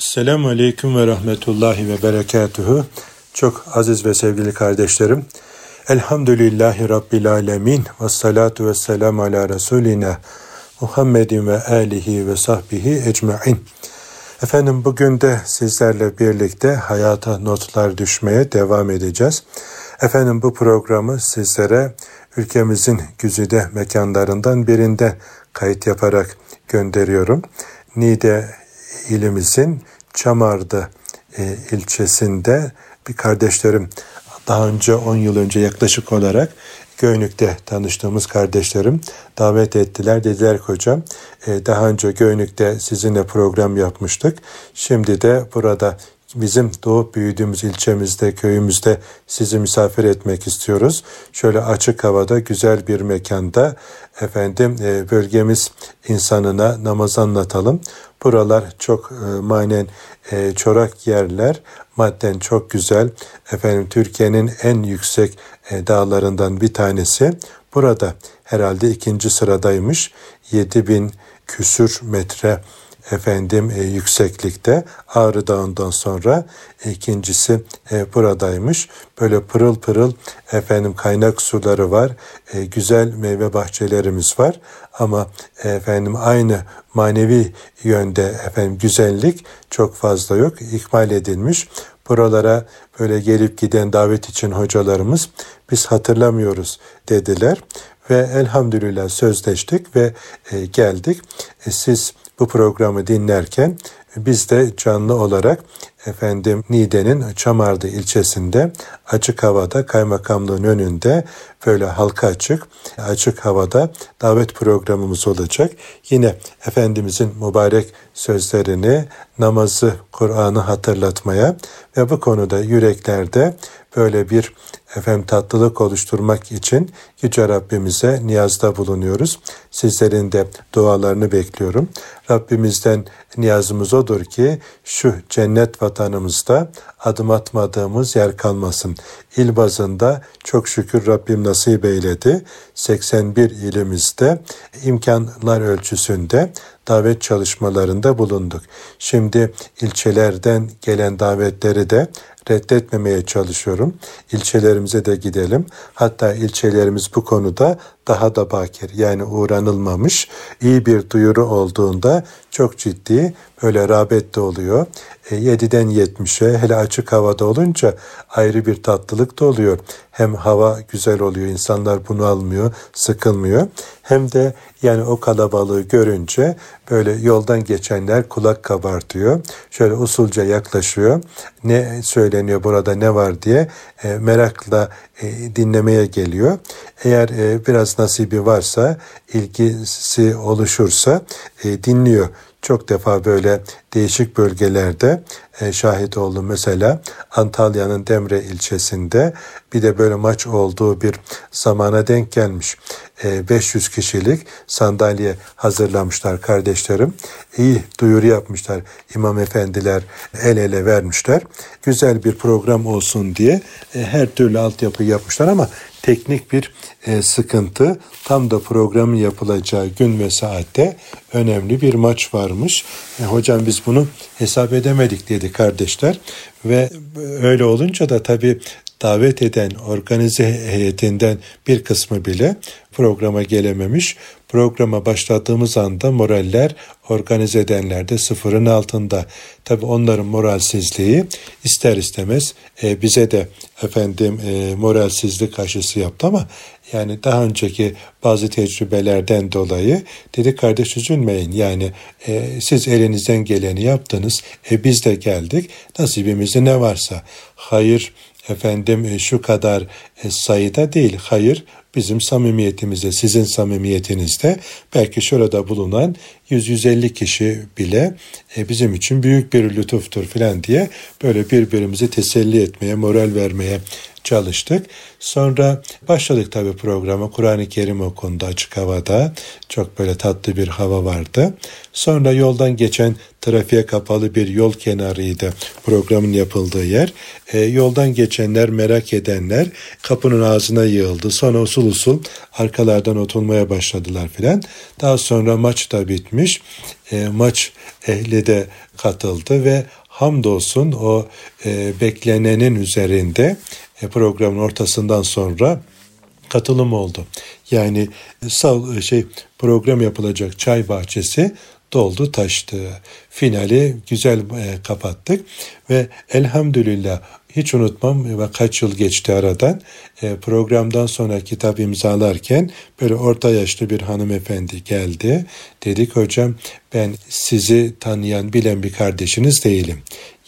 Selamun Aleyküm ve Rahmetullahi ve Berekatuhu. Çok aziz ve sevgili kardeşlerim. Elhamdülillahi Rabbil Alemin. Ve salatu ve selamu ala Resulina Muhammedin ve alihi ve sahbihi ecmain. Efendim bugün de sizlerle birlikte hayata notlar düşmeye devam edeceğiz. Efendim bu programı sizlere ülkemizin güzide mekanlarından birinde kayıt yaparak gönderiyorum. Nide ilimizin Çamardı e, ilçesinde bir kardeşlerim daha önce 10 yıl önce yaklaşık olarak Göynük'te tanıştığımız kardeşlerim davet ettiler. Dediler ki hocam e, daha önce Göynük'te sizinle program yapmıştık. Şimdi de burada bizim doğup büyüdüğümüz ilçemizde, köyümüzde sizi misafir etmek istiyoruz. Şöyle açık havada güzel bir mekanda efendim e, bölgemiz insanına namaz anlatalım. Buralar çok e, manen e, çorak yerler, madden çok güzel. Efendim Türkiye'nin en yüksek e, dağlarından bir tanesi. Burada herhalde ikinci sıradaymış. 7000 küsür metre efendim e, yükseklikte Ağrı Dağı'ndan sonra ikincisi e, buradaymış. Böyle pırıl pırıl efendim kaynak suları var. E, güzel meyve bahçelerimiz var. Ama efendim aynı manevi yönde efendim güzellik çok fazla yok. İkmal edilmiş. Buralara böyle gelip giden davet için hocalarımız biz hatırlamıyoruz dediler ve elhamdülillah sözleştik ve e, geldik. E, siz bu programı dinlerken biz de canlı olarak efendim Niğde'nin Çamardı ilçesinde açık havada kaymakamlığın önünde böyle halka açık açık havada davet programımız olacak. Yine Efendimizin mübarek sözlerini, namazı, Kur'an'ı hatırlatmaya ve bu konuda yüreklerde böyle bir efendim tatlılık oluşturmak için Yüce Rabbimize niyazda bulunuyoruz. Sizlerin de dualarını bekliyorum. Rabbimizden niyazımız odur ki şu cennet vatanımızda adım atmadığımız yer kalmasın. İl bazında çok şükür Rabbim nasip eyledi. 81 ilimizde imkanlar ölçüsünde davet çalışmalarında bulunduk. Şimdi ilçelerden gelen davetleri de reddetmemeye çalışıyorum. İlçelerimize de gidelim. Hatta ilçelerimiz bu konuda daha da bakir yani uğranılmamış iyi bir duyuru olduğunda çok ciddi böyle rağbet de oluyor. E, 7'den 70'e hele açık havada olunca ayrı bir tatlılık da oluyor. Hem hava güzel oluyor, insanlar bunu almıyor, sıkılmıyor. Hem de yani o kalabalığı görünce böyle yoldan geçenler kulak kabartıyor. Şöyle usulca yaklaşıyor. Ne söyleniyor burada ne var diye e, merakla e, dinlemeye geliyor. Eğer e, biraz nasibi varsa, ilgisi oluşursa e, dinliyor. Çok defa böyle değişik bölgelerde e, şahit oldum. Mesela Antalya'nın Demre ilçesinde bir de böyle maç olduğu bir zamana denk gelmiş. E, 500 kişilik sandalye hazırlamışlar kardeşlerim. İyi duyuru yapmışlar. İmam efendiler el ele vermişler. Güzel bir program olsun diye e, her türlü altyapı yapmışlar ama teknik bir e, sıkıntı. Tam da programın yapılacağı gün ve saatte önemli bir maç varmış. E, hocam biz bunu hesap edemedik dedi kardeşler ve öyle olunca da tabii davet eden organize heyetinden bir kısmı bile programa gelememiş. Programa başladığımız anda moraller organize edenler de sıfırın altında. Tabi onların moralsizliği ister istemez e, bize de efendim e, moralsizlik aşısı yaptı ama yani daha önceki bazı tecrübelerden dolayı dedi kardeş üzülmeyin. Yani e, siz elinizden geleni yaptınız. E, biz de geldik. Nasibimizde ne varsa. Hayır efendim e, şu kadar e, sayıda değil. Hayır bizim samimiyetimizde, sizin samimiyetinizde belki şurada bulunan 100-150 kişi bile e, bizim için büyük bir lütuftur filan diye böyle birbirimizi teselli etmeye, moral vermeye çalıştık. Sonra başladık tabii programa. Kur'an-ı Kerim okundu açık havada. Çok böyle tatlı bir hava vardı. Sonra yoldan geçen trafiğe kapalı bir yol kenarıydı programın yapıldığı yer. E, yoldan geçenler, merak edenler kapının ağzına yığıldı. Sonra usul usul arkalardan oturmaya başladılar filan. Daha sonra maç da bitmiş. E, maç ehli de katıldı ve hamdolsun o e, beklenenin üzerinde e, programın ortasından sonra katılım oldu. Yani sal şey program yapılacak çay bahçesi doldu taştı. Finali güzel e, kapattık ve elhamdülillah hiç unutmam ve kaç yıl geçti aradan e, programdan sonra kitap imzalarken böyle orta yaşlı bir hanımefendi geldi. Dedik hocam ben sizi tanıyan bilen bir kardeşiniz değilim.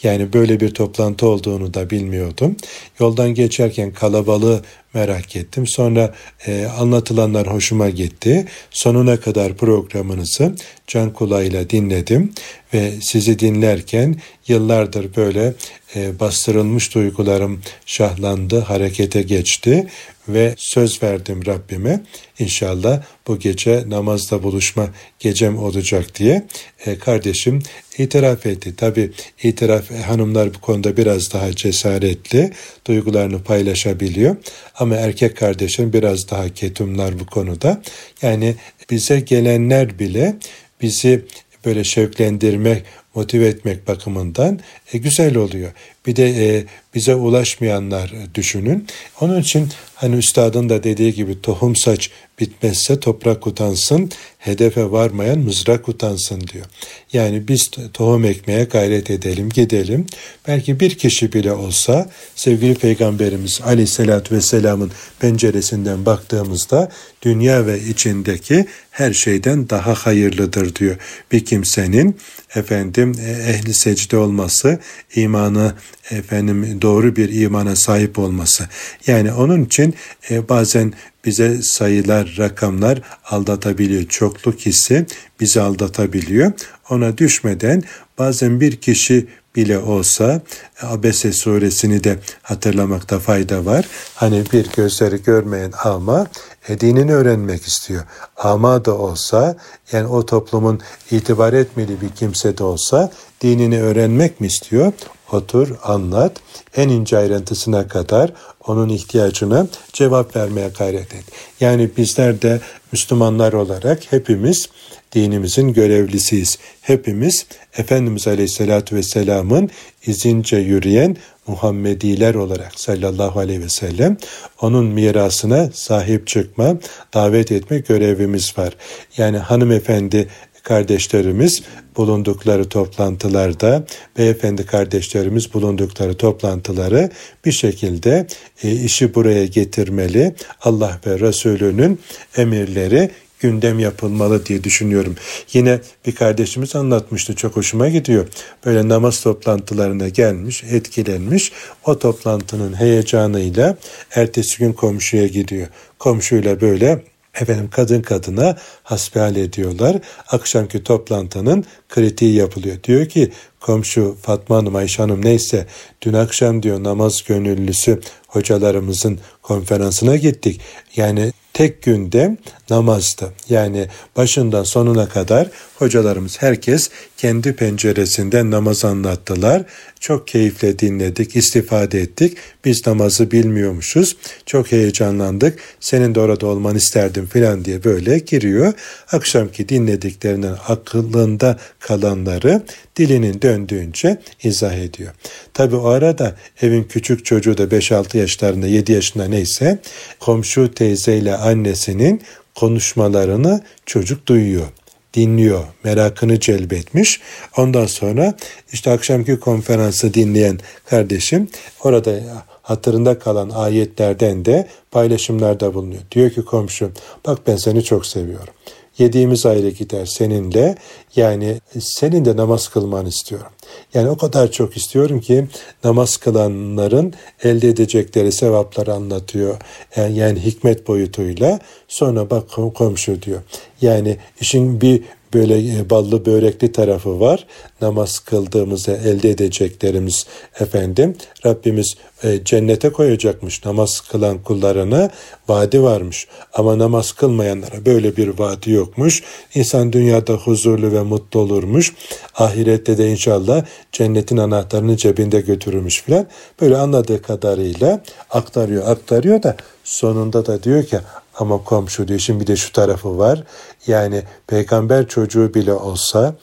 Yani böyle bir toplantı olduğunu da bilmiyordum. Yoldan geçerken kalabalığı merak ettim. Sonra e, anlatılanlar hoşuma gitti. Sonuna kadar programınızı can kulağıyla dinledim ve sizi dinlerken yıllardır böyle e, bastırılmış duygularım şahlandı, harekete geçti ve söz verdim Rabbime inşallah bu gece namazda buluşma gecem olacak diye e, kardeşim itiraf etti. Tabi itiraf e, hanımlar bu konuda biraz daha cesaretli duygularını paylaşabiliyor ama erkek kardeşim biraz daha ketumlar bu konuda. Yani bize gelenler bile bizi böyle şevklendirmek, motive etmek bakımından e, güzel oluyor. Bir de e, bize ulaşmayanlar düşünün. Onun için hani üstadın da dediği gibi tohum saç bitmezse toprak utansın, hedefe varmayan mızrak utansın diyor. Yani biz tohum ekmeye gayret edelim, gidelim. Belki bir kişi bile olsa sevgili Peygamberimiz Aleyhisselatü Vesselam'ın penceresinden baktığımızda dünya ve içindeki her şeyden daha hayırlıdır diyor. Bir kimsenin efendim e, ehli secde olması, imanı efendim doğru bir imana sahip olması. Yani onun için e, bazen bize sayılar, rakamlar aldatabiliyor. Çokluk hissi bizi aldatabiliyor. Ona düşmeden bazen bir kişi bile olsa Abese suresini de hatırlamakta fayda var. Hani bir gözleri görmeyen ama e, dinini öğrenmek istiyor. Ama da olsa yani o toplumun itibar etmeli bir kimse de olsa dinini öğrenmek mi istiyor? Otur, anlat, en ince ayrıntısına kadar onun ihtiyacına cevap vermeye gayret et. Yani bizler de Müslümanlar olarak hepimiz dinimizin görevlisiyiz. Hepimiz Efendimiz Aleyhisselatü Vesselam'ın izince yürüyen Muhammediler olarak sallallahu aleyhi ve sellem onun mirasına sahip çıkma, davet etme görevimiz var. Yani hanımefendi kardeşlerimiz bulundukları toplantılarda, beyefendi kardeşlerimiz bulundukları toplantıları bir şekilde e, işi buraya getirmeli. Allah ve Resulünün emirleri gündem yapılmalı diye düşünüyorum. Yine bir kardeşimiz anlatmıştı çok hoşuma gidiyor. Böyle namaz toplantılarına gelmiş, etkilenmiş. O toplantının heyecanıyla ertesi gün komşuya gidiyor. Komşuyla böyle efendim kadın kadına hasbihal ediyorlar. Akşamki toplantının kritiği yapılıyor. Diyor ki komşu Fatma Hanım, Ayşe Hanım neyse dün akşam diyor namaz gönüllüsü hocalarımızın konferansına gittik. Yani tek günde namazdı. Yani başından sonuna kadar hocalarımız herkes kendi penceresinden namaz anlattılar. Çok keyifle dinledik, istifade ettik. Biz namazı bilmiyormuşuz. Çok heyecanlandık. Senin de orada olmanı isterdim filan diye böyle giriyor. Akşamki dinlediklerinden akıllında kalanları dilinin döndüğünce izah ediyor. Tabi o arada evin küçük çocuğu da 5-6 yaşlarında 7 yaşında neyse komşu teyzeyle annesinin konuşmalarını çocuk duyuyor dinliyor, merakını celbetmiş. Ondan sonra işte akşamki konferansı dinleyen kardeşim orada hatırında kalan ayetlerden de paylaşımlarda bulunuyor. Diyor ki komşum bak ben seni çok seviyorum. Yediğimiz ayrı gider seninle. Yani senin de namaz kılmanı istiyorum. Yani o kadar çok istiyorum ki namaz kılanların elde edecekleri sevapları anlatıyor. Yani, yani hikmet boyutuyla. Sonra bak komşu diyor. Yani işin bir böyle e, ballı börekli tarafı var. Namaz kıldığımızda elde edeceklerimiz efendim Rabbimiz e, cennete koyacakmış namaz kılan kullarına vaadi varmış. Ama namaz kılmayanlara böyle bir vaadi yokmuş. İnsan dünyada huzurlu ve mutlu olurmuş. Ahirette de inşallah cennetin anahtarını cebinde götürürmüş filan. Böyle anladığı kadarıyla aktarıyor aktarıyor da sonunda da diyor ki ama komşu diyor. Şimdi bir de şu tarafı var. Yani peygamber çocuğu bile olsa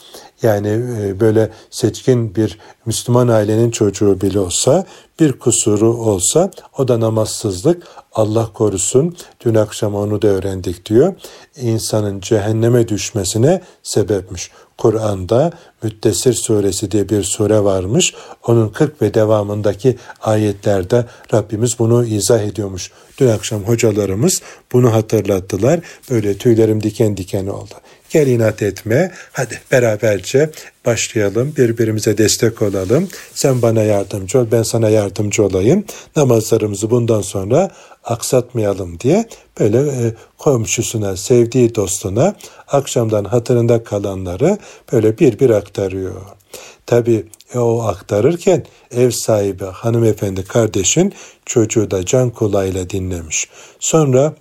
yani e, böyle seçkin bir Müslüman ailenin çocuğu bile olsa bir kusuru olsa o da namazsızlık Allah korusun dün akşam onu da öğrendik diyor. İnsanın cehenneme düşmesine sebepmiş. Kur'an'da Müddessir suresi diye bir sure varmış. Onun 40 ve devamındaki ayetlerde Rabbimiz bunu izah ediyormuş. Dün akşam hocalarımız bunu hatırlattılar. Böyle tüylerim diken diken oldu. Gel inat etme. Hadi beraberce başlayalım. Birbirimize destek olalım. Sen bana yardımcı ol, ben sana yardımcı olayım. Namazlarımızı bundan sonra aksatmayalım diye böyle e, komşusuna, sevdiği dostuna akşamdan hatırında kalanları böyle bir bir aktarıyor. Tabi e, o aktarırken ev sahibi hanımefendi kardeşin çocuğu da can kulağıyla dinlemiş. Sonra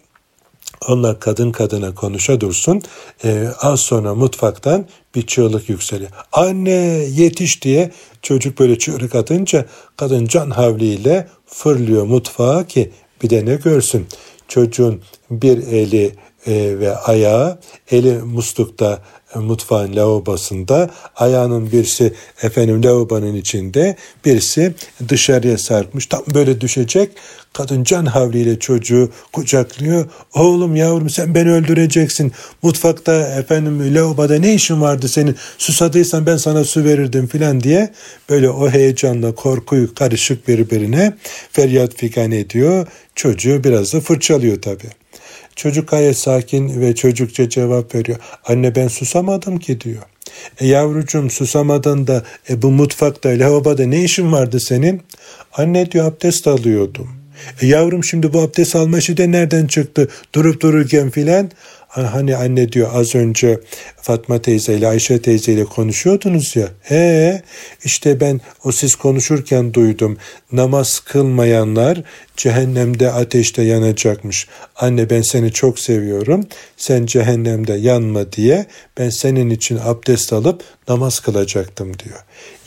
onlar kadın kadına konuşa dursun. E, az sonra mutfaktan bir çığlık yükseliyor. Anne yetiş diye çocuk böyle çığlık atınca kadın can havliyle fırlıyor mutfağa ki bir de ne görsün. Çocuğun bir eli e, ve ayağı. Eli muslukta e, mutfağın lavabosunda. Ayağının birisi efendim lavabonun içinde birisi dışarıya sarkmış. Tam böyle düşecek. Kadın can havliyle çocuğu kucaklıyor. Oğlum yavrum sen beni öldüreceksin. Mutfakta efendim lavaboda ne işin vardı senin? Susadıysan ben sana su verirdim filan diye böyle o heyecanla korkuyu karışık birbirine feryat figan ediyor. Çocuğu biraz da fırçalıyor tabii. Çocuk gayet sakin ve çocukça cevap veriyor. Anne ben susamadım ki diyor. E yavrucuğum susamadın da e, bu mutfakta lavaboda ne işin vardı senin? Anne diyor abdest alıyordum. E yavrum şimdi bu abdest alma işi de nereden çıktı? Durup dururken filan. Hani anne diyor az önce Fatma teyze ile Ayşe teyze ile konuşuyordunuz ya. He işte ben o siz konuşurken duydum. Namaz kılmayanlar cehennemde ateşte yanacakmış. Anne ben seni çok seviyorum. Sen cehennemde yanma diye ben senin için abdest alıp namaz kılacaktım diyor.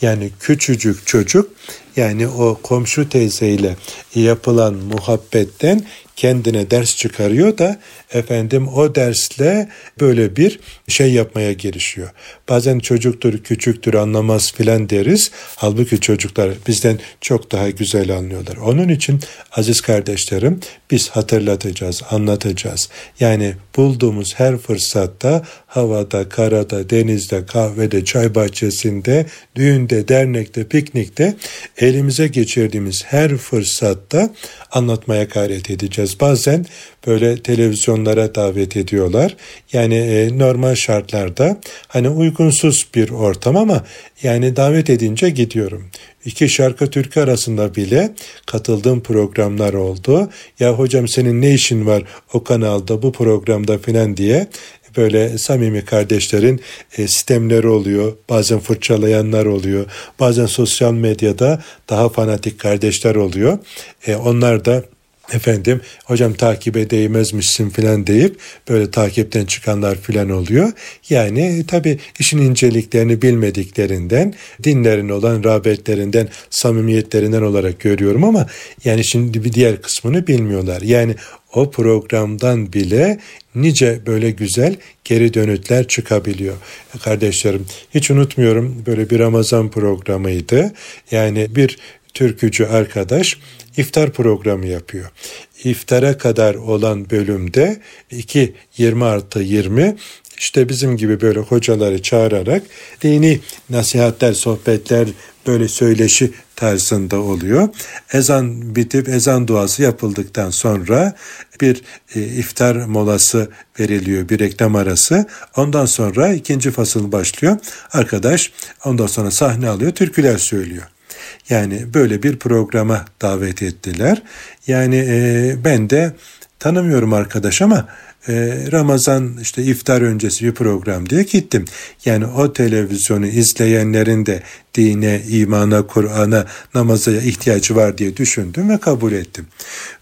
Yani küçücük çocuk yani o komşu teyzeyle yapılan muhabbetten kendine ders çıkarıyor da efendim o dersle böyle bir şey yapmaya girişiyor. Bazen çocuktur, küçüktür anlamaz filan deriz. Halbuki çocuklar bizden çok daha güzel anlıyorlar. Onun için aziz kardeşlerim biz hatırlatacağız, anlatacağız. Yani bulduğumuz her fırsatta havada, karada, denizde, kahvede, çay bahçesinde, düğünde, dernekte, piknikte elimize geçirdiğimiz her fırsatta anlatmaya gayret edeceğiz. Bazen böyle televizyonlara davet ediyorlar. Yani e, normal şartlarda hani uygunsuz bir ortam ama yani davet edince gidiyorum. İki şarkı türkü arasında bile katıldığım programlar oldu. Ya hocam senin ne işin var o kanalda bu programda filan diye böyle samimi kardeşlerin e, sistemleri oluyor. Bazen fırçalayanlar oluyor. Bazen sosyal medyada daha fanatik kardeşler oluyor. E, onlar da efendim hocam takibe değmezmişsin filan deyip böyle takipten çıkanlar filan oluyor. Yani tabi işin inceliklerini bilmediklerinden, dinlerin olan rağbetlerinden, samimiyetlerinden olarak görüyorum ama yani şimdi bir diğer kısmını bilmiyorlar. Yani o programdan bile nice böyle güzel geri dönütler çıkabiliyor. Kardeşlerim hiç unutmuyorum böyle bir Ramazan programıydı. Yani bir türkücü arkadaş iftar programı yapıyor. İftara kadar olan bölümde 2 20 artı 20 işte bizim gibi böyle hocaları çağırarak dini nasihatler, sohbetler, böyle söyleşi tarzında oluyor. Ezan bitip ezan duası yapıldıktan sonra bir e, iftar molası veriliyor, bir reklam arası. Ondan sonra ikinci fasıl başlıyor. Arkadaş ondan sonra sahne alıyor, türküler söylüyor. Yani böyle bir programa davet ettiler. Yani e, ben de tanımıyorum arkadaş ama e, Ramazan işte iftar öncesi bir program diye gittim. Yani o televizyonu izleyenlerin de dine, imana, Kur'an'a, namaza ihtiyacı var diye düşündüm ve kabul ettim.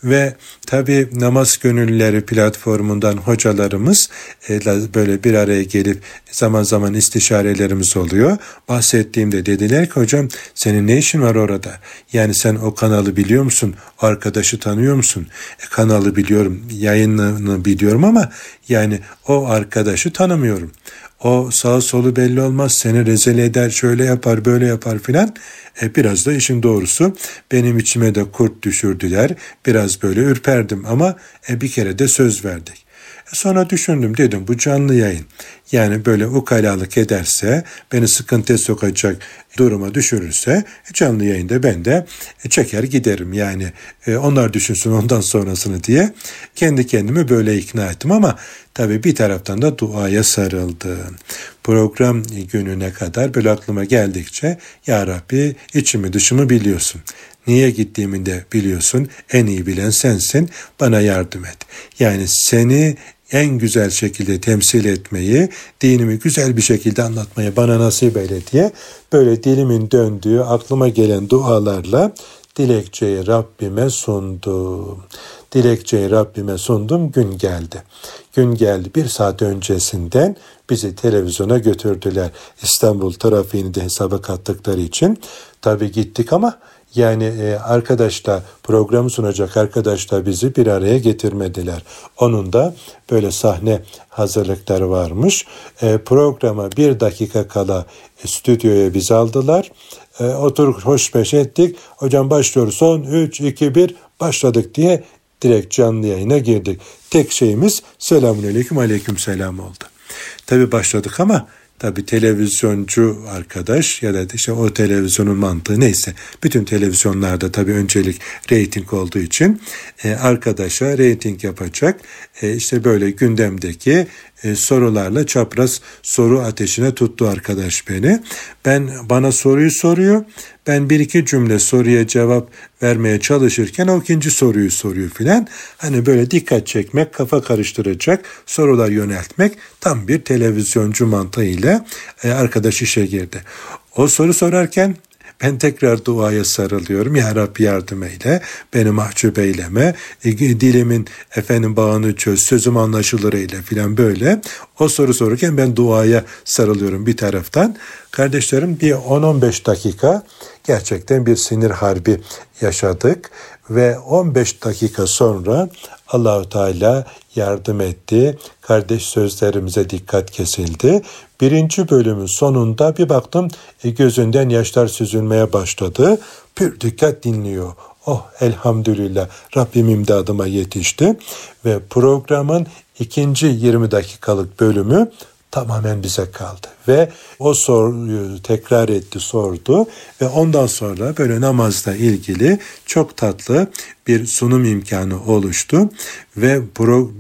Ve tabi namaz gönüllüleri platformundan hocalarımız e, böyle bir araya gelip zaman zaman istişarelerimiz oluyor. Bahsettiğimde dediler ki hocam senin ne işin var orada? Yani sen o kanalı biliyor musun? Arkadaşı tanıyor musun? E, kanalı biliyorum, yayınını biliyorum ama yani o arkadaşı tanımıyorum. O sağ solu belli olmaz seni rezil eder şöyle yapar böyle yapar filan. E biraz da işin doğrusu benim içime de kurt düşürdüler. Biraz böyle ürperdim ama e bir kere de söz verdik. E sonra düşündüm dedim bu canlı yayın. Yani böyle ukalalık ederse beni sıkıntıya sokacak duruma düşürürse canlı yayında ben de çeker giderim. Yani e, onlar düşünsün ondan sonrasını diye kendi kendimi böyle ikna ettim ama tabii bir taraftan da duaya sarıldım. Program gününe kadar böyle aklıma geldikçe Ya Rabbi içimi dışımı biliyorsun. Niye gittiğimi de biliyorsun. En iyi bilen sensin. Bana yardım et. Yani seni en güzel şekilde temsil etmeyi, dinimi güzel bir şekilde anlatmayı bana nasip eyle diye böyle dilimin döndüğü aklıma gelen dualarla dilekçeyi Rabbime sundum. Dilekçeyi Rabbime sundum gün geldi. Gün geldi bir saat öncesinden bizi televizyona götürdüler. İstanbul trafiğini de hesaba kattıkları için. Tabi gittik ama yani e, arkadaş da programı sunacak arkadaş da bizi bir araya getirmediler. Onun da böyle sahne hazırlıkları varmış. E, programa bir dakika kala e, stüdyoya biz aldılar. E, oturup hoşbeş ettik. Hocam başlıyoruz. Son 3, 2, 1 başladık diye direkt canlı yayına girdik. Tek şeyimiz selamun aleyküm aleyküm selam oldu. Tabi başladık ama Tabi televizyoncu arkadaş ya da işte o televizyonun mantığı neyse bütün televizyonlarda tabi öncelik reyting olduğu için e, arkadaşa reyting yapacak e, işte böyle gündemdeki e, sorularla çapraz soru ateşine tuttu arkadaş beni. Ben bana soruyu soruyor. Ben bir iki cümle soruya cevap vermeye çalışırken o ikinci soruyu soruyor filan. Hani böyle dikkat çekmek, kafa karıştıracak sorular yöneltmek tam bir televizyoncu mantığıyla e, arkadaş işe girdi. O soru sorarken ben tekrar duaya sarılıyorum. Ya Rabbi yardım eyle, beni mahcup eyleme, e, dilimin efendim bağını çöz, sözüm anlaşılır eyle filan böyle. O soru sorurken ben duaya sarılıyorum bir taraftan. Kardeşlerim bir 10-15 dakika gerçekten bir sinir harbi yaşadık ve 15 dakika sonra Allahu Teala yardım etti. Kardeş sözlerimize dikkat kesildi. Birinci bölümün sonunda bir baktım e, gözünden yaşlar süzülmeye başladı. Pür dikkat dinliyor. Oh elhamdülillah Rabbim imdadıma yetişti ve programın ikinci 20 dakikalık bölümü tamamen bize kaldı. Ve o soruyu tekrar etti, sordu ve ondan sonra böyle namazla ilgili çok tatlı bir sunum imkanı oluştu ve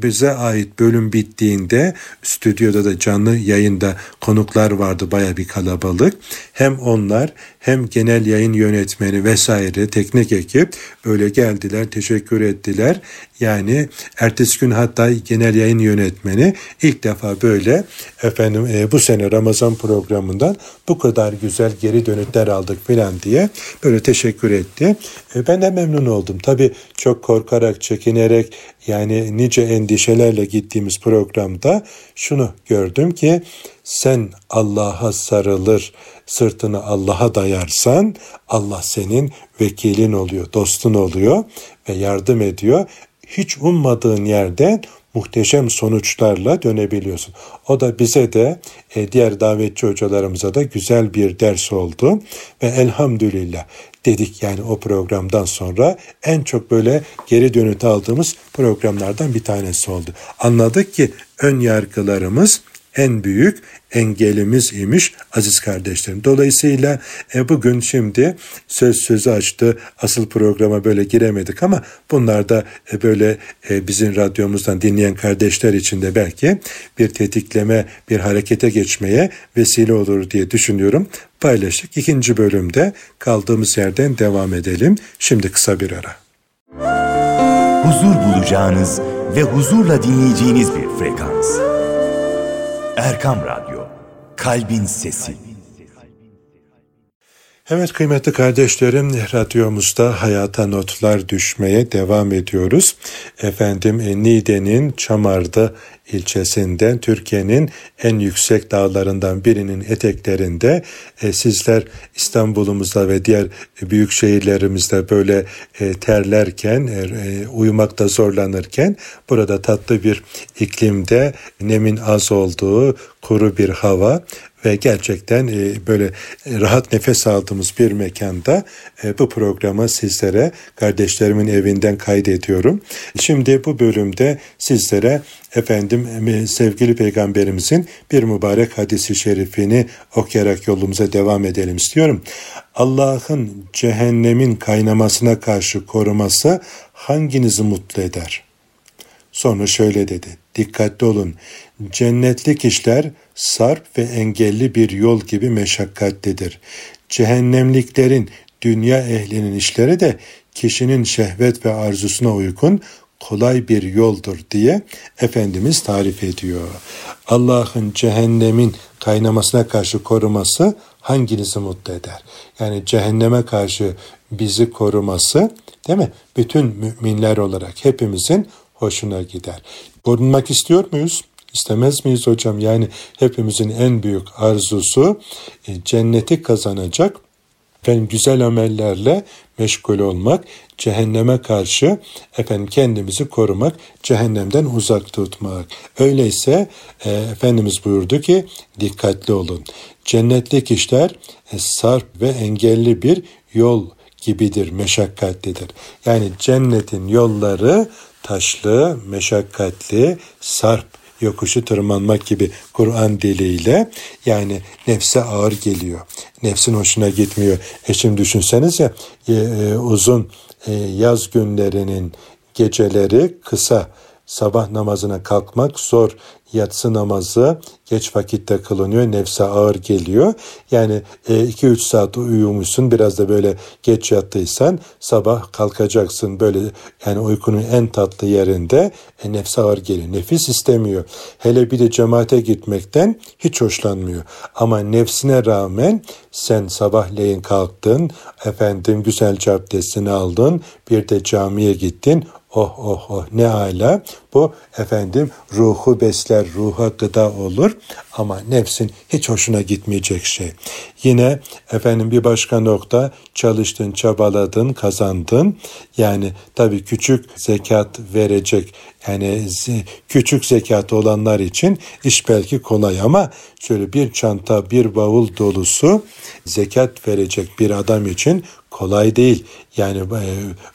bize ait bölüm bittiğinde stüdyoda da canlı yayında konuklar vardı baya bir kalabalık. Hem onlar hem genel yayın yönetmeni vesaire teknik ekip böyle geldiler teşekkür ettiler. Yani ertesi gün hatta genel yayın yönetmeni ilk defa böyle efendim e, bu sene Ramazan programından bu kadar güzel geri dönütler aldık filan diye böyle teşekkür etti. E, ben de memnun oldum. Tabii çok korkarak, çekinerek yani nice endişelerle gittiğimiz programda şunu gördüm ki sen Allah'a sarılır, sırtını Allah'a dayarsan Allah senin vekilin oluyor, dostun oluyor ve yardım ediyor. Hiç ummadığın yerden muhteşem sonuçlarla dönebiliyorsun. O da bize de e, diğer davetçi hocalarımıza da güzel bir ders oldu ve elhamdülillah dedik yani o programdan sonra en çok böyle geri dönüt aldığımız programlardan bir tanesi oldu. Anladık ki ön yargılarımız en büyük engelimiz imiş aziz kardeşlerim. Dolayısıyla e, bugün şimdi söz sözü açtı. Asıl programa böyle giremedik ama bunlar da e, böyle e, bizim radyomuzdan dinleyen kardeşler için de belki bir tetikleme, bir harekete geçmeye vesile olur diye düşünüyorum. Paylaştık. İkinci bölümde kaldığımız yerden devam edelim. Şimdi kısa bir ara. Huzur bulacağınız ve huzurla dinleyeceğiniz bir frekans. Erkam Radyo, Kalbin Sesi. Evet kıymetli kardeşlerim radyomuzda hayata notlar düşmeye devam ediyoruz. Efendim Niğde'nin Çamar'da ilçesinden Türkiye'nin en yüksek dağlarından birinin eteklerinde e, sizler İstanbul'umuzda ve diğer büyük şehirlerimizde böyle e, terlerken e, e, uyumakta zorlanırken burada tatlı bir iklimde nemin az olduğu kuru bir hava ve gerçekten e, böyle rahat nefes aldığımız bir mekanda e, bu programı sizlere kardeşlerimin evinden kaydediyorum. Şimdi bu bölümde sizlere efendim e, sevgili peygamberimizin bir mübarek hadisi şerifini okuyarak yolumuza devam edelim istiyorum. Allah'ın cehennemin kaynamasına karşı koruması hanginizi mutlu eder? Sonra şöyle dedi. Dikkatli olun. Cennetlik işler sarp ve engelli bir yol gibi meşakkatlidir. Cehennemliklerin, dünya ehlinin işleri de kişinin şehvet ve arzusuna uygun kolay bir yoldur diye Efendimiz tarif ediyor. Allah'ın cehennemin kaynamasına karşı koruması hanginizi mutlu eder? Yani cehenneme karşı bizi koruması değil mi? Bütün müminler olarak hepimizin hoşuna gider. Korunmak istiyor muyuz? İstemez miyiz hocam? Yani hepimizin en büyük arzusu e, cenneti kazanacak efendim güzel amellerle meşgul olmak, cehenneme karşı efendim kendimizi korumak, cehennemden uzak tutmak. Öyleyse e, Efendimiz buyurdu ki dikkatli olun. Cennetlik işler e, sarp ve engelli bir yol gibidir, meşakkatlidir. Yani cennetin yolları taşlı, meşakkatli, sarp yokuşu tırmanmak gibi Kur'an diliyle yani nefse ağır geliyor. Nefsin hoşuna gitmiyor. E şimdi düşünseniz ya e, e, uzun e, yaz günlerinin geceleri kısa sabah namazına kalkmak zor yatsı namazı geç vakitte kılınıyor. Nefse ağır geliyor. Yani 2-3 e, saat uyumuşsun biraz da böyle geç yattıysan sabah kalkacaksın böyle yani uykunun en tatlı yerinde e, nefse ağır geliyor. Nefis istemiyor. Hele bir de cemaate gitmekten hiç hoşlanmıyor. Ama nefsine rağmen sen sabahleyin kalktın efendim güzelce abdestini aldın bir de camiye gittin Oh oh oh ne ala. Bu efendim ruhu besler, ruha gıda olur ama nefsin hiç hoşuna gitmeyecek şey. Yine efendim bir başka nokta çalıştın, çabaladın, kazandın. Yani tabii küçük zekat verecek yani küçük zekat olanlar için iş belki kolay ama şöyle bir çanta, bir bavul dolusu zekat verecek bir adam için kolay değil. Yani e,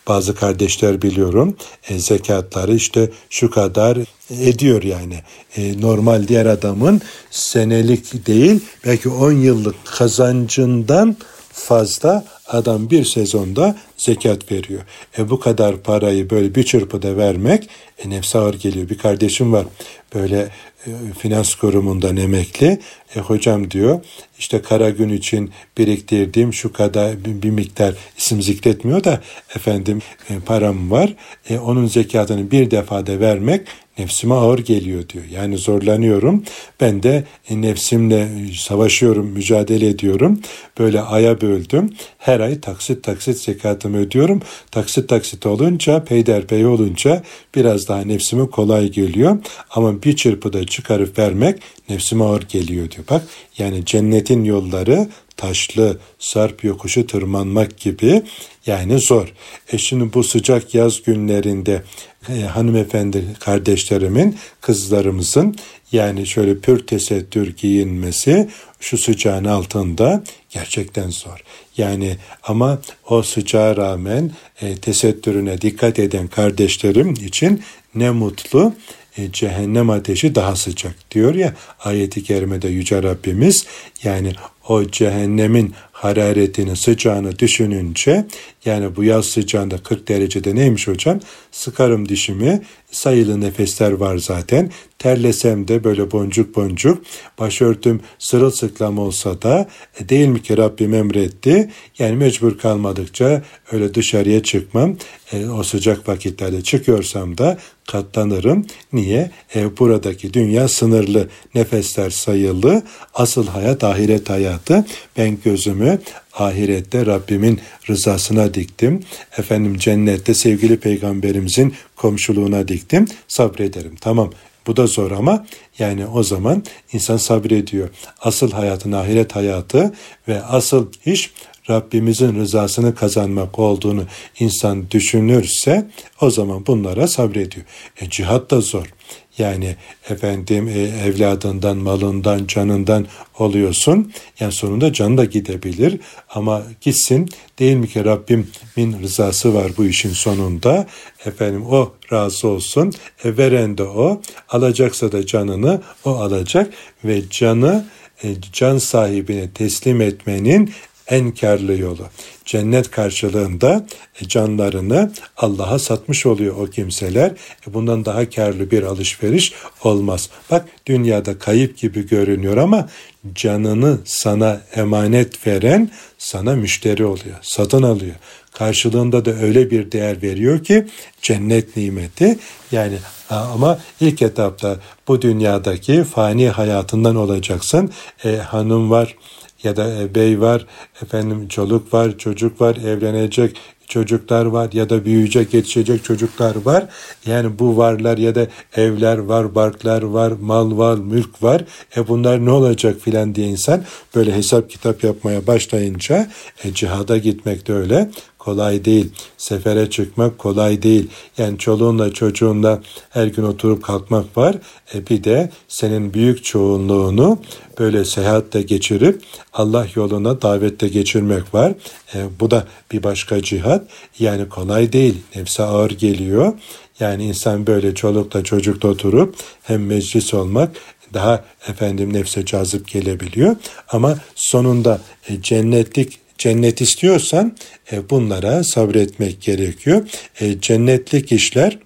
bazı kardeşler biliyorum e, zekatları işte şu kadar ediyor yani. E, normal diğer adamın senelik değil belki 10 yıllık kazancından fazla adam bir sezonda zekat veriyor. E bu kadar parayı böyle bir çırpıda vermek e, nefse ağır geliyor. Bir kardeşim var böyle e, finans kurumundan emekli. E, hocam diyor işte kara gün için biriktirdiğim şu kadar bir, bir miktar isim zikretmiyor da efendim e, param var. E, onun zekatını bir defada vermek nefsime ağır geliyor diyor. Yani zorlanıyorum. Ben de e, nefsimle savaşıyorum, mücadele ediyorum. Böyle aya böldüm. Her ay taksit taksit zekatımı ödüyorum. Taksit taksit olunca, peyderpey olunca biraz daha nefsime kolay geliyor. Ama bir çırpıda çıkarıp vermek nefsime ağır geliyor diyor. Bak yani cennetin yolları taşlı, sarp yokuşu tırmanmak gibi yani zor. E şimdi bu sıcak yaz günlerinde e, hanımefendi kardeşlerimin, kızlarımızın yani şöyle pür tesettür giyinmesi şu sıcağın altında gerçekten zor. Yani ama o sıcağa rağmen e, tesettürüne dikkat eden kardeşlerim için ne mutlu e, cehennem ateşi daha sıcak diyor ya ayeti kerimede yüce Rabbimiz yani o cehennemin hararetini, sıcağını düşününce yani bu yaz sıcağında 40 derecede neymiş hocam? Sıkarım dişimi, sayılı nefesler var zaten. Terlesem de böyle boncuk boncuk, başörtüm sırılsıklam olsa da e, değil mi ki Rabbim emretti? Yani mecbur kalmadıkça öyle dışarıya çıkmam. E, o sıcak vakitlerde çıkıyorsam da katlanırım. Niye? E, buradaki dünya sınırlı, nefesler sayılı, asıl hayat ahiret hayatı. Ben gözümü ahirette Rabbimin rızasına diktim. Efendim cennette sevgili peygamberimizin komşuluğuna diktim. Sabrederim. Tamam bu da zor ama yani o zaman insan sabrediyor. Asıl hayatın ahiret hayatı ve asıl iş Rabbimizin rızasını kazanmak olduğunu insan düşünürse o zaman bunlara sabrediyor. E, cihat da zor. Yani efendim e, evladından, malından, canından oluyorsun. Yani sonunda can da gidebilir ama gitsin değil mi ki Rabbimin rızası var bu işin sonunda. Efendim o razı olsun. E, veren de o. Alacaksa da canını o alacak ve canı e, can sahibine teslim etmenin en karlı yolu. Cennet karşılığında e, canlarını Allah'a satmış oluyor o kimseler. E, bundan daha karlı bir alışveriş olmaz. Bak dünyada kayıp gibi görünüyor ama canını sana emanet veren sana müşteri oluyor, satın alıyor. Karşılığında da öyle bir değer veriyor ki cennet nimeti yani ama ilk etapta bu dünyadaki fani hayatından olacaksın. E, hanım var, ya da e, bey var, efendim çoluk var, çocuk var, evlenecek çocuklar var ya da büyüyecek, yetişecek çocuklar var. Yani bu varlar ya da evler var, barklar var, mal var, mülk var. E bunlar ne olacak filan diye insan böyle hesap kitap yapmaya başlayınca e, cihada gitmek de öyle kolay değil. Sefere çıkmak kolay değil. Yani çoluğunla çocuğunla her gün oturup kalkmak var. E bir de senin büyük çoğunluğunu böyle seyahatte geçirip Allah yoluna davette geçirmek var. E, bu da bir başka cihat. Yani kolay değil. Nefse ağır geliyor. Yani insan böyle çolukla çocukla oturup hem meclis olmak daha efendim nefse cazip gelebiliyor. Ama sonunda e, cennetlik cennet istiyorsan e, bunlara sabretmek gerekiyor. E, cennetlik işler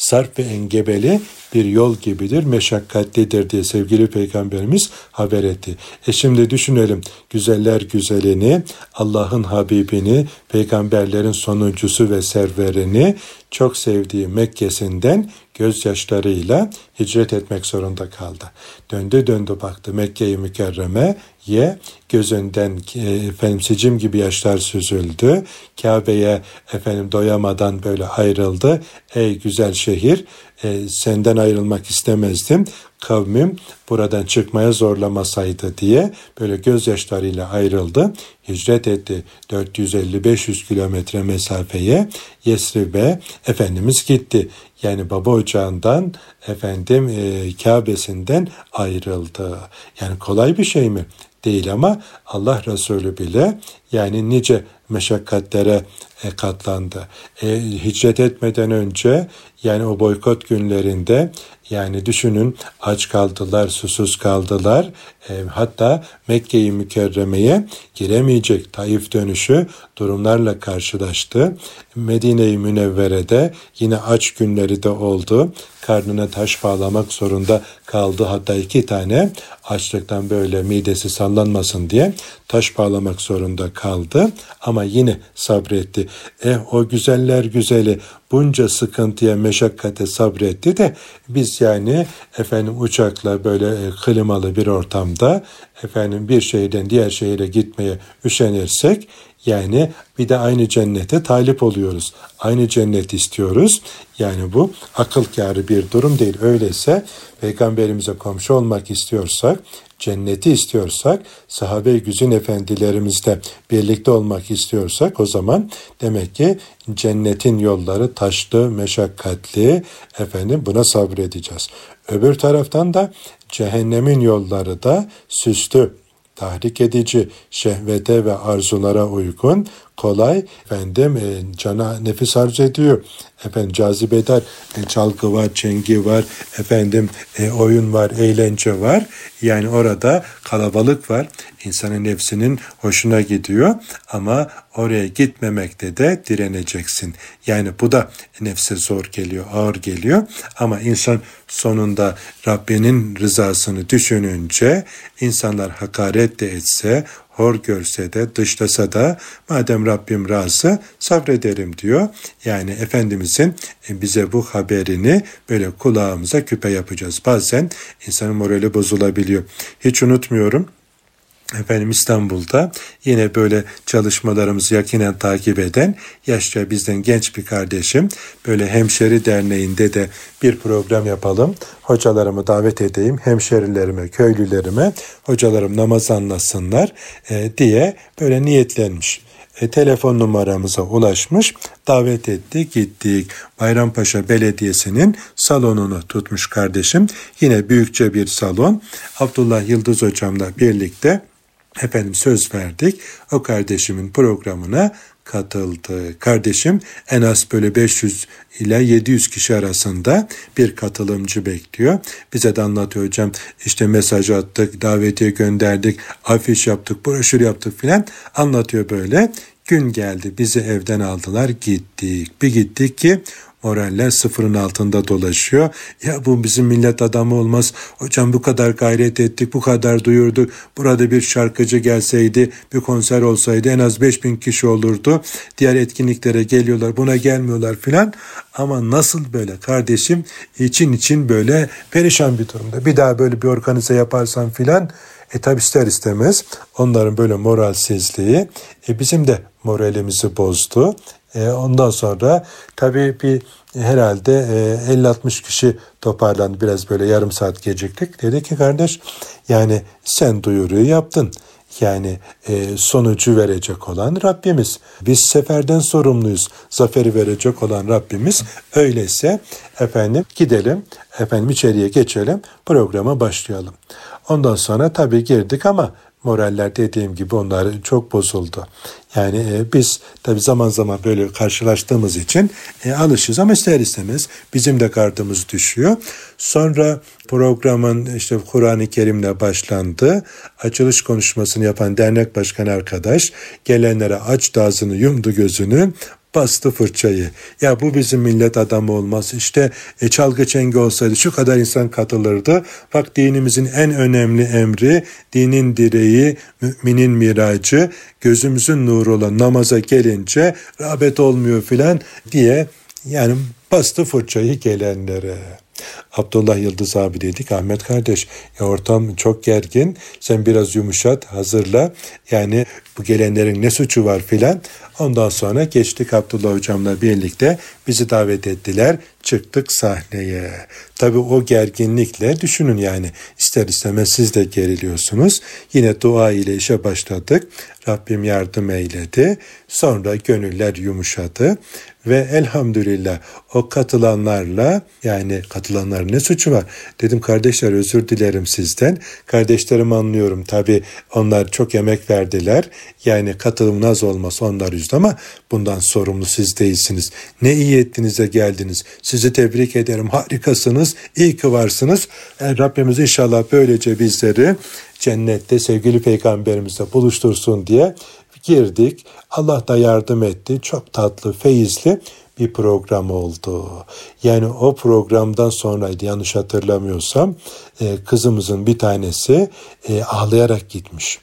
sarf ve engebeli bir yol gibidir, meşakkatlidir diye sevgili peygamberimiz haber etti. E şimdi düşünelim güzeller güzelini, Allah'ın Habibini, peygamberlerin sonuncusu ve serverini çok sevdiği Mekke'sinden gözyaşlarıyla hicret etmek zorunda kaldı. Döndü döndü baktı Mekke-i Mükerreme'ye gözünden e, efendim sicim gibi yaşlar süzüldü. Kabe'ye efendim doyamadan böyle ayrıldı. Ey güzel şehir e, senden ayrılmak istemezdim. Kavmim buradan çıkmaya zorlamasaydı diye böyle gözyaşlarıyla ayrıldı. Hicret etti 450-500 kilometre mesafeye Yesrib'e Efendimiz gitti. Yani baba ocağından efendim e, Kabe'sinden ayrıldı. Yani kolay bir şey mi? Değil ama Allah Resulü bile yani nice meşakkatlere e, katlandı. E, hicret etmeden önce yani o boykot günlerinde yani düşünün aç kaldılar, susuz kaldılar. E, hatta Mekke-i Mükerreme'ye giremeyecek Taif dönüşü durumlarla karşılaştı. Medine-i Münevvere'de yine aç günleri de oldu. Karnına taş bağlamak zorunda kaldı. Hatta iki tane açlıktan böyle midesi sallanmasın diye taş bağlamak zorunda kaldı. Ama yine sabretti. Eh o güzeller güzeli bunca sıkıntıya, meşakkate sabretti de biz yani efendim uçakla böyle e, klimalı bir ortamda efendim bir şehirden diğer şehire gitmeye üşenirsek yani bir de aynı cennete talip oluyoruz. Aynı cennet istiyoruz. Yani bu akıl kârı bir durum değil. Öyleyse peygamberimize komşu olmak istiyorsak cenneti istiyorsak, sahabe-i güzin efendilerimizle birlikte olmak istiyorsak o zaman demek ki cennetin yolları taşlı, meşakkatli, efendim buna sabredeceğiz. Öbür taraftan da cehennemin yolları da süslü, tahrik edici, şehvete ve arzulara uygun, kolay. Efendim e, cana nefis harc ediyor. Efendim cazibedar e, çalgı var, çengi var, efendim e, oyun var, eğlence var. Yani orada kalabalık var. İnsanın nefsinin hoşuna gidiyor ama oraya gitmemekte de direneceksin. Yani bu da nefse zor geliyor, ağır geliyor ama insan sonunda Rabbinin rızasını düşününce insanlar hakaret de etse, hor görse de dışlasa da madem Rabbim razı sabrederim diyor. Yani Efendimizin bize bu haberini böyle kulağımıza küpe yapacağız. Bazen insanın morali bozulabiliyor. Hiç unutmuyorum efendim İstanbul'da yine böyle çalışmalarımızı yakinen takip eden yaşça bizden genç bir kardeşim böyle hemşeri derneğinde de bir program yapalım. Hocalarımı davet edeyim, hemşerilerime, köylülerime hocalarım namaz anlasınlar e, diye böyle niyetlenmiş. E, telefon numaramıza ulaşmış, davet etti, gittik. Bayrampaşa Belediyesi'nin salonunu tutmuş kardeşim. Yine büyükçe bir salon. Abdullah Yıldız hocamla birlikte efendim söz verdik. O kardeşimin programına katıldı. Kardeşim en az böyle 500 ile 700 kişi arasında bir katılımcı bekliyor. Bize de anlatıyor hocam işte mesaj attık, davetiye gönderdik, afiş yaptık, broşür yaptık filan anlatıyor böyle. Gün geldi bizi evden aldılar gittik. Bir gittik ki moraller sıfırın altında dolaşıyor. Ya bu bizim millet adamı olmaz. Hocam bu kadar gayret ettik, bu kadar duyurduk. Burada bir şarkıcı gelseydi, bir konser olsaydı en az 5000 kişi olurdu. Diğer etkinliklere geliyorlar, buna gelmiyorlar filan. Ama nasıl böyle kardeşim için için böyle perişan bir durumda. Bir daha böyle bir organize yaparsan filan e tabi ister istemez onların böyle moralsizliği e bizim de moralimizi bozdu. E, ondan sonra tabii bir herhalde e, 50-60 kişi toparlandı. Biraz böyle yarım saat geciktik. Dedi ki kardeş yani sen duyuruyu yaptın. Yani e, sonucu verecek olan Rabbimiz. Biz seferden sorumluyuz. Zaferi verecek olan Rabbimiz. Öyleyse efendim gidelim, efendim içeriye geçelim, programa başlayalım. Ondan sonra tabii girdik ama moraller dediğim gibi onlar çok bozuldu. Yani e, biz tabi zaman zaman böyle karşılaştığımız için e, alışız ama ister istemez bizim de gardımız düşüyor. Sonra programın işte Kur'an-ı Kerim'le başlandı. Açılış konuşmasını yapan dernek başkanı arkadaş gelenlere aç ağzını yumdu gözünü bastı fırçayı. Ya bu bizim millet adamı olmaz. İşte e, çalgı çengi olsaydı şu kadar insan katılırdı. Bak dinimizin en önemli emri, dinin direği, müminin miracı, gözümüzün nuru olan namaza gelince rağbet olmuyor filan diye yani bastı fırçayı gelenlere. Abdullah Yıldız abi dedik. Ahmet kardeş ya ortam çok gergin. Sen biraz yumuşat hazırla. Yani bu gelenlerin ne suçu var filan. Ondan sonra geçtik Abdullah hocamla birlikte. Bizi davet ettiler. Çıktık sahneye. Tabi o gerginlikle düşünün yani. İster istemez siz de geriliyorsunuz. Yine dua ile işe başladık. Rabbim yardım eyledi. Sonra gönüller yumuşadı ve elhamdülillah o katılanlarla yani katılanların ne suçu var? Dedim kardeşler özür dilerim sizden. Kardeşlerim anlıyorum tabi onlar çok emek verdiler. Yani katılım az olmaz onlar yüzde ama bundan sorumlu siz değilsiniz. Ne iyi ettinize geldiniz. Sizi tebrik ederim. Harikasınız. İyi ki varsınız. Yani Rabbimiz inşallah böylece bizleri cennette sevgili peygamberimizle buluştursun diye girdik. Allah da yardım etti. Çok tatlı, feyizli bir program oldu. Yani o programdan sonraydı yanlış hatırlamıyorsam e, kızımızın bir tanesi e, ağlayarak gitmiş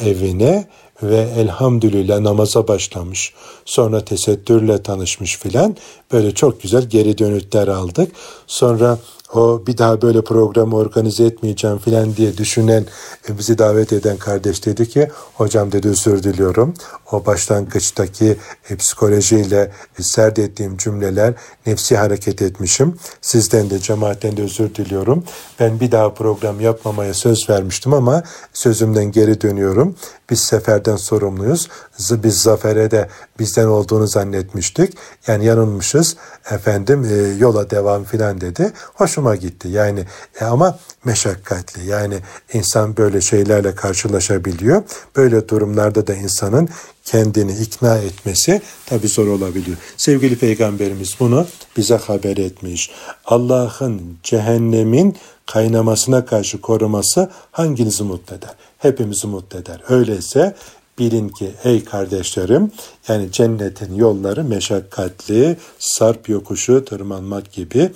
evine ve elhamdülillah namaza başlamış. Sonra tesettürle tanışmış filan. Böyle çok güzel geri dönütler aldık. Sonra o bir daha böyle programı organize etmeyeceğim filan diye düşünen e, bizi davet eden kardeş dedi ki hocam dedi özür diliyorum. O başlangıçtaki e, psikolojiyle e, serd ettiğim cümleler nefsi hareket etmişim. Sizden de cemaatten de özür diliyorum. Ben bir daha program yapmamaya söz vermiştim ama sözümden geri dönüyorum. Biz seferden sorumluyuz. Biz zafere de bizden olduğunu zannetmiştik. Yani yanılmışız efendim e, yola devam filan dedi. Hoşuma gitti. Yani e, ama meşakkatli. Yani insan böyle şeylerle karşılaşabiliyor. Böyle durumlarda da insanın kendini ikna etmesi tabi zor olabiliyor. Sevgili Peygamberimiz bunu bize haber etmiş. Allah'ın cehennemin kaynamasına karşı koruması hanginizi mutlu eder? Hepimizi mutlu eder. Öyleyse bilin ki ey kardeşlerim yani cennetin yolları meşakkatli, sarp yokuşu tırmanmak gibi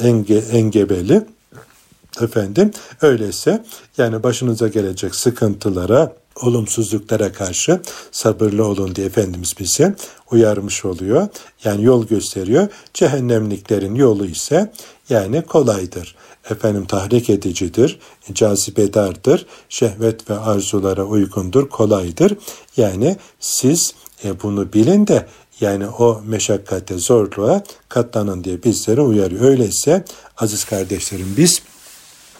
enge, engebeli. Efendim öyleyse yani başınıza gelecek sıkıntılara, olumsuzluklara karşı sabırlı olun diye Efendimiz bizi uyarmış oluyor. Yani yol gösteriyor. Cehennemliklerin yolu ise yani kolaydır. Efendim tahrik edicidir, cazibedardır, şehvet ve arzulara uygundur, kolaydır. Yani siz e, bunu bilin de yani o meşakkate, zorluğa katlanın diye bizlere uyarıyor. Öyleyse aziz kardeşlerim biz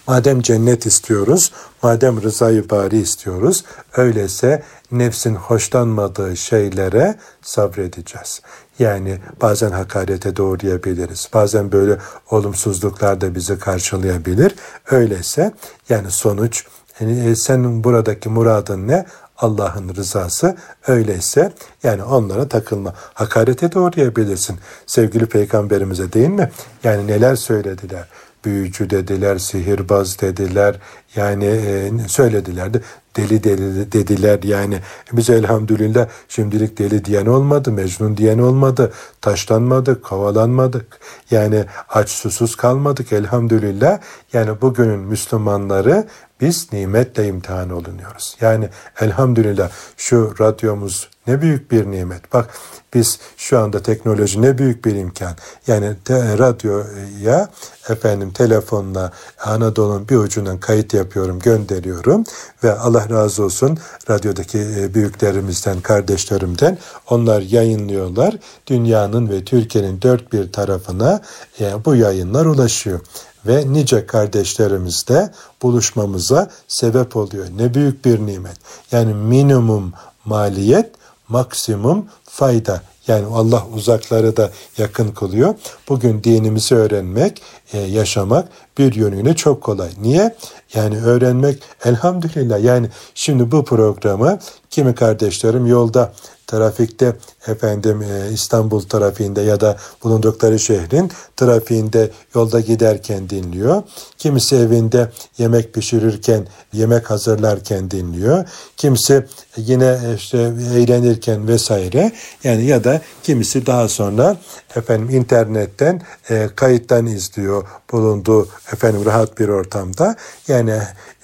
Madem cennet istiyoruz, madem rızayı bari istiyoruz, öyleyse nefsin hoşlanmadığı şeylere sabredeceğiz. Yani bazen hakarete doğrayabiliriz. Bazen böyle olumsuzluklar da bizi karşılayabilir. Öyleyse yani sonuç yani e, senin buradaki muradın ne? Allah'ın rızası öyleyse yani onlara takılma. Hakarete doğrayabilirsin. Sevgili peygamberimize değil mi? Yani neler söylediler büyücü dediler, sihirbaz dediler. Yani e, söylediler de deli deli dediler yani. Biz elhamdülillah şimdilik deli diyen olmadı, mecnun diyen olmadı. Taşlanmadık, kovalanmadık. Yani aç susuz kalmadık elhamdülillah. Yani bugünün Müslümanları biz nimetle imtihan olunuyoruz. Yani elhamdülillah şu radyomuz ne büyük bir nimet. Bak biz şu anda teknoloji ne büyük bir imkan. Yani te, radyoya efendim telefonla Anadolu'nun bir ucundan kayıt yapıyorum, gönderiyorum ve Allah razı olsun radyodaki e, büyüklerimizden, kardeşlerimden onlar yayınlıyorlar. Dünyanın ve Türkiye'nin dört bir tarafına e, bu yayınlar ulaşıyor ve nice kardeşlerimizle buluşmamıza sebep oluyor. Ne büyük bir nimet. Yani minimum maliyet, maksimum fayda. Yani Allah uzakları da yakın kılıyor. Bugün dinimizi öğrenmek, e, yaşamak bir yönüyle çok kolay. Niye? Yani öğrenmek elhamdülillah. Yani şimdi bu programı kimi kardeşlerim yolda trafikte efendim e, İstanbul trafiğinde ya da bulundukları şehrin trafiğinde yolda giderken dinliyor. Kimisi evinde yemek pişirirken, yemek hazırlarken dinliyor. Kimisi yine işte eğlenirken vesaire. Yani ya da kimisi daha sonra efendim internetten e, kayıttan izliyor bulunduğu efendim rahat bir ortamda. Yani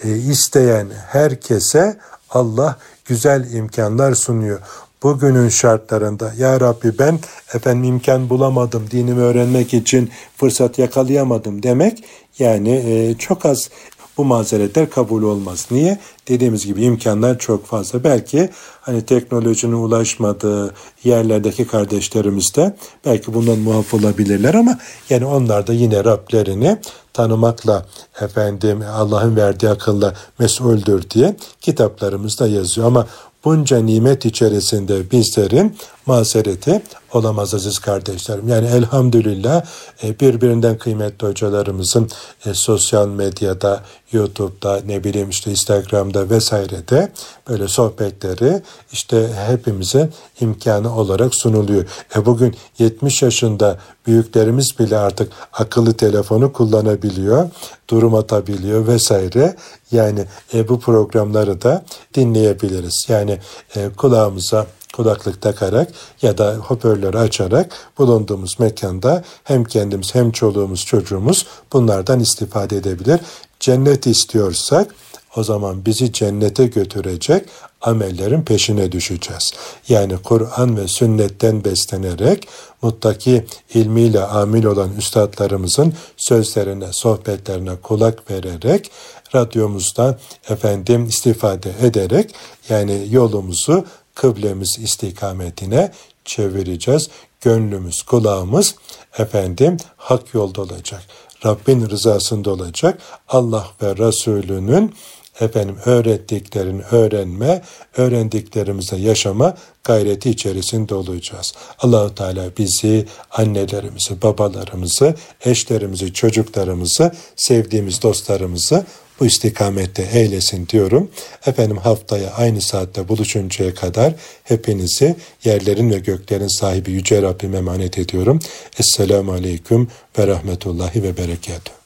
e, isteyen herkese Allah güzel imkanlar sunuyor bugünün şartlarında ya Rabbi ben efendim imkan bulamadım dinimi öğrenmek için fırsat yakalayamadım demek yani e, çok az bu mazeretler kabul olmaz. Niye? Dediğimiz gibi imkanlar çok fazla. Belki hani teknolojinin ulaşmadığı yerlerdeki kardeşlerimiz de belki bundan muaf olabilirler ama yani onlar da yine Rablerini tanımakla efendim Allah'ın verdiği akılla mesuldür diye kitaplarımızda yazıyor. Ama bunca nimet içerisinde bizlerin mazereti olamaz aziz kardeşlerim. Yani elhamdülillah e, birbirinden kıymetli hocalarımızın e, sosyal medyada, YouTube'da, ne bileyim işte Instagram'da vesairede böyle sohbetleri işte hepimize imkanı olarak sunuluyor. E bugün 70 yaşında büyüklerimiz bile artık akıllı telefonu kullanabiliyor, durum atabiliyor vesaire. Yani e, bu programları da dinleyebiliriz. Yani e, kulağımıza kulaklık takarak ya da hoparlörü açarak bulunduğumuz mekanda hem kendimiz hem çoluğumuz çocuğumuz bunlardan istifade edebilir. Cennet istiyorsak o zaman bizi cennete götürecek amellerin peşine düşeceğiz. Yani Kur'an ve sünnetten beslenerek muttaki ilmiyle amil olan üstadlarımızın sözlerine, sohbetlerine kulak vererek radyomuzda efendim istifade ederek yani yolumuzu kıblemiz istikametine çevireceğiz. Gönlümüz, kulağımız efendim hak yolda olacak. Rabbin rızasında olacak. Allah ve Resulünün efendim öğrettiklerini öğrenme, öğrendiklerimize yaşama gayreti içerisinde olacağız. Allahu Teala bizi, annelerimizi, babalarımızı, eşlerimizi, çocuklarımızı, sevdiğimiz dostlarımızı bu istikamette eylesin diyorum. Efendim haftaya aynı saatte buluşuncaya kadar hepinizi yerlerin ve göklerin sahibi Yüce Rabbime emanet ediyorum. Esselamu Aleyküm ve Rahmetullahi ve Berekatuhu.